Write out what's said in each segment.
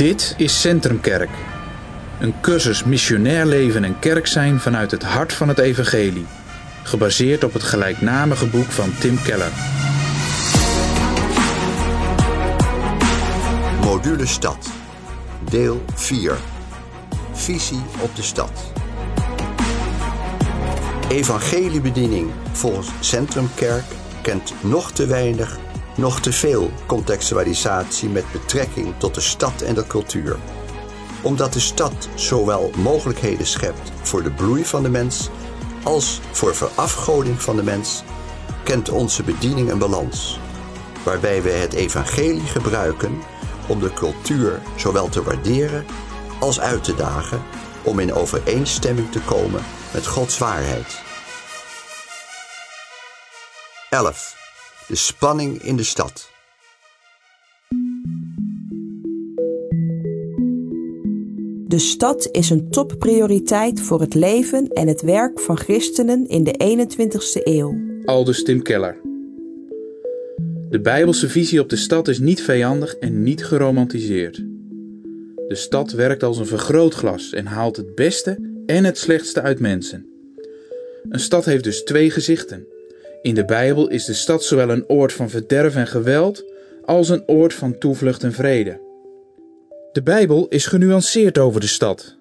Dit is Centrumkerk. Een cursus missionair leven en kerk zijn vanuit het hart van het evangelie. Gebaseerd op het gelijknamige boek van Tim Keller. Module Stad. Deel 4. Visie op de stad. Evangeliebediening volgens Centrumkerk kent nog te weinig, nog te veel contextualisatie met betrekking tot de stad en de cultuur. Omdat de stad zowel mogelijkheden schept voor de bloei van de mens als voor verafgoding van de mens, kent onze bediening een balans, waarbij we het evangelie gebruiken om de cultuur zowel te waarderen als uit te dagen om in overeenstemming te komen met Gods waarheid. 11. De spanning in de stad. De stad is een topprioriteit voor het leven en het werk van christenen in de 21ste eeuw. Aldus Tim Keller. De Bijbelse visie op de stad is niet vijandig en niet geromantiseerd. De stad werkt als een vergrootglas en haalt het beste en het slechtste uit mensen. Een stad heeft dus twee gezichten. In de Bijbel is de stad zowel een oord van verderf en geweld als een oord van toevlucht en vrede. De Bijbel is genuanceerd over de stad.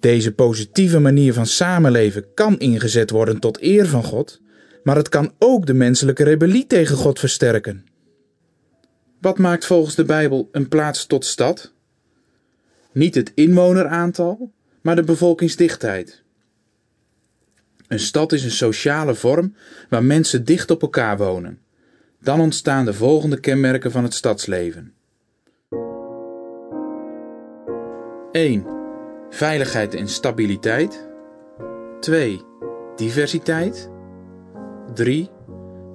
Deze positieve manier van samenleven kan ingezet worden tot eer van God, maar het kan ook de menselijke rebellie tegen God versterken. Wat maakt volgens de Bijbel een plaats tot stad? Niet het inwoneraantal, maar de bevolkingsdichtheid. Een stad is een sociale vorm waar mensen dicht op elkaar wonen. Dan ontstaan de volgende kenmerken van het stadsleven. 1. Veiligheid en stabiliteit. 2. Diversiteit. 3.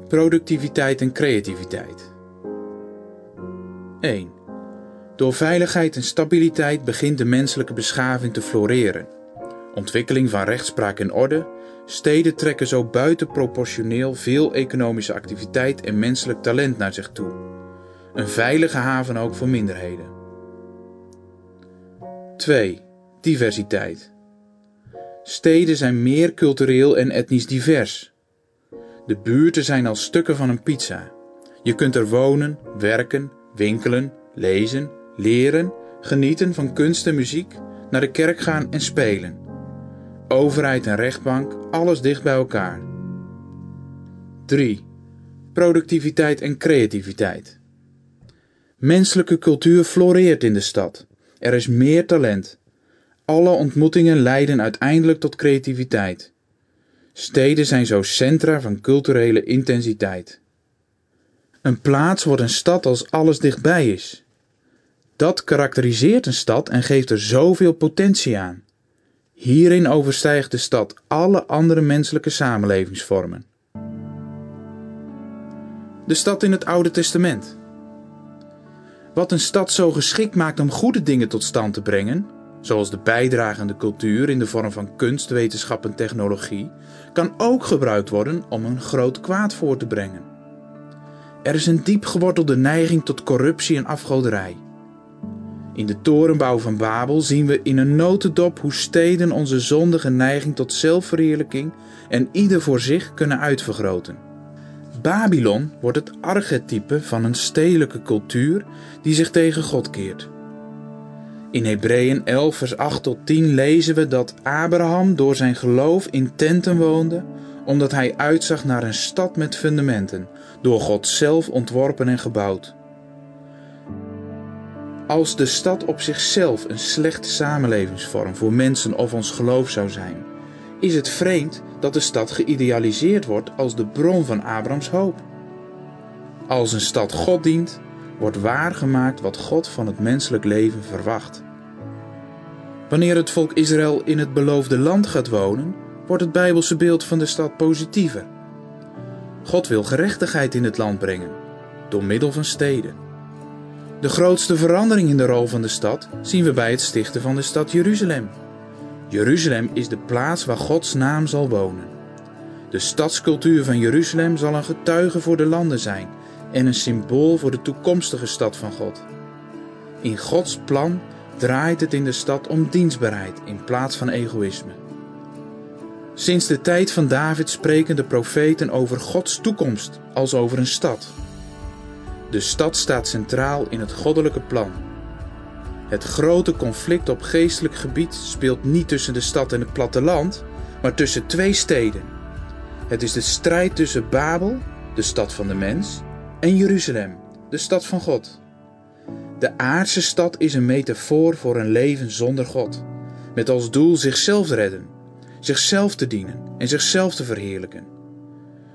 Productiviteit en creativiteit. 1. Door veiligheid en stabiliteit begint de menselijke beschaving te floreren. Ontwikkeling van rechtspraak en orde, steden trekken zo buitenproportioneel veel economische activiteit en menselijk talent naar zich toe. Een veilige haven ook voor minderheden. 2. Diversiteit. Steden zijn meer cultureel en etnisch divers. De buurten zijn als stukken van een pizza. Je kunt er wonen, werken, winkelen, lezen, leren, genieten van kunst en muziek, naar de kerk gaan en spelen. Overheid en rechtbank, alles dicht bij elkaar. 3. Productiviteit en creativiteit. Menselijke cultuur floreert in de stad. Er is meer talent. Alle ontmoetingen leiden uiteindelijk tot creativiteit. Steden zijn zo centra van culturele intensiteit. Een plaats wordt een stad als alles dichtbij is. Dat karakteriseert een stad en geeft er zoveel potentie aan. Hierin overstijgt de stad alle andere menselijke samenlevingsvormen. De stad in het Oude Testament. Wat een stad zo geschikt maakt om goede dingen tot stand te brengen, zoals de bijdrage aan de cultuur in de vorm van kunst, wetenschap en technologie, kan ook gebruikt worden om een groot kwaad voor te brengen. Er is een diep gewortelde neiging tot corruptie en afgoderij. In de torenbouw van Babel zien we in een notendop hoe steden onze zondige neiging tot zelfverheerlijking en ieder voor zich kunnen uitvergroten. Babylon wordt het archetype van een stedelijke cultuur die zich tegen God keert. In Hebreeën 11, vers 8 tot 10 lezen we dat Abraham door zijn geloof in tenten woonde, omdat hij uitzag naar een stad met fundamenten, door God zelf ontworpen en gebouwd. Als de stad op zichzelf een slechte samenlevingsvorm voor mensen of ons geloof zou zijn, is het vreemd dat de stad geïdealiseerd wordt als de bron van Abrahams hoop. Als een stad God dient, wordt waargemaakt wat God van het menselijk leven verwacht. Wanneer het volk Israël in het beloofde land gaat wonen, wordt het Bijbelse beeld van de stad positiever. God wil gerechtigheid in het land brengen, door middel van steden. De grootste verandering in de rol van de stad zien we bij het stichten van de stad Jeruzalem. Jeruzalem is de plaats waar Gods naam zal wonen. De stadscultuur van Jeruzalem zal een getuige voor de landen zijn en een symbool voor de toekomstige stad van God. In Gods plan draait het in de stad om dienstbaarheid in plaats van egoïsme. Sinds de tijd van David spreken de profeten over Gods toekomst als over een stad. De stad staat centraal in het goddelijke plan. Het grote conflict op geestelijk gebied speelt niet tussen de stad en het platteland, maar tussen twee steden. Het is de strijd tussen Babel, de stad van de mens, en Jeruzalem, de stad van God. De aardse stad is een metafoor voor een leven zonder God, met als doel zichzelf redden, zichzelf te dienen en zichzelf te verheerlijken.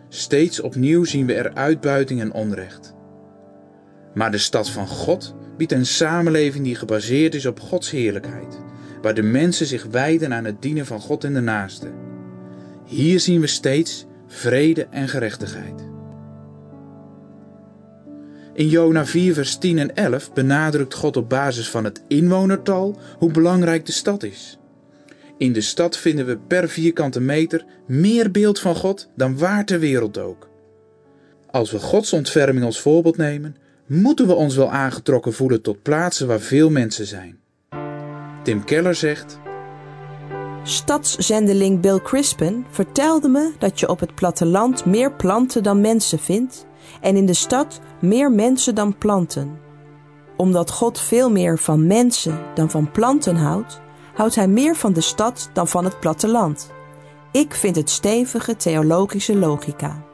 Steeds opnieuw zien we er uitbuiting en onrecht. Maar de stad van God biedt een samenleving die gebaseerd is op Gods heerlijkheid, waar de mensen zich wijden aan het dienen van God en de naaste. Hier zien we steeds vrede en gerechtigheid. In Jona 4, vers 10 en 11 benadrukt God op basis van het inwonertal hoe belangrijk de stad is. In de stad vinden we per vierkante meter meer beeld van God dan waar ter wereld ook. Als we Gods ontferming als voorbeeld nemen, moeten we ons wel aangetrokken voelen tot plaatsen waar veel mensen zijn. Tim Keller zegt: Stadszendeling Bill Crispin vertelde me dat je op het platteland meer planten dan mensen vindt en in de stad meer mensen dan planten. Omdat God veel meer van mensen dan van planten houdt, houdt hij meer van de stad dan van het platteland. Ik vind het stevige theologische logica.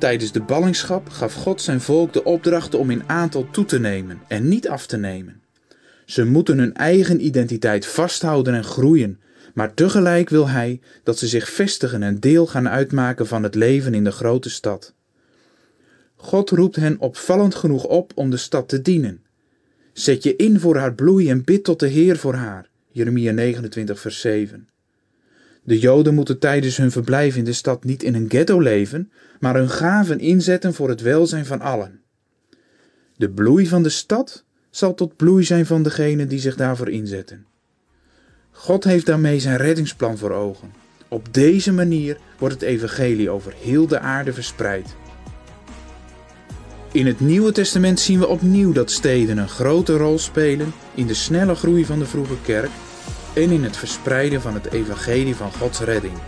Tijdens de ballingschap gaf God zijn volk de opdracht om in aantal toe te nemen en niet af te nemen. Ze moeten hun eigen identiteit vasthouden en groeien, maar tegelijk wil Hij dat ze zich vestigen en deel gaan uitmaken van het leven in de grote stad. God roept hen opvallend genoeg op om de stad te dienen. Zet je in voor haar bloei en bid tot de Heer voor haar. Jeremia 29, vers 7. De Joden moeten tijdens hun verblijf in de stad niet in een ghetto leven, maar hun gaven inzetten voor het welzijn van allen. De bloei van de stad zal tot bloei zijn van degenen die zich daarvoor inzetten. God heeft daarmee zijn reddingsplan voor ogen. Op deze manier wordt het evangelie over heel de aarde verspreid. In het Nieuwe Testament zien we opnieuw dat steden een grote rol spelen in de snelle groei van de vroege kerk en in het verspreiden van het evangelie van Gods redding.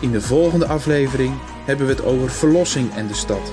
In de volgende aflevering hebben we het over verlossing en de stad.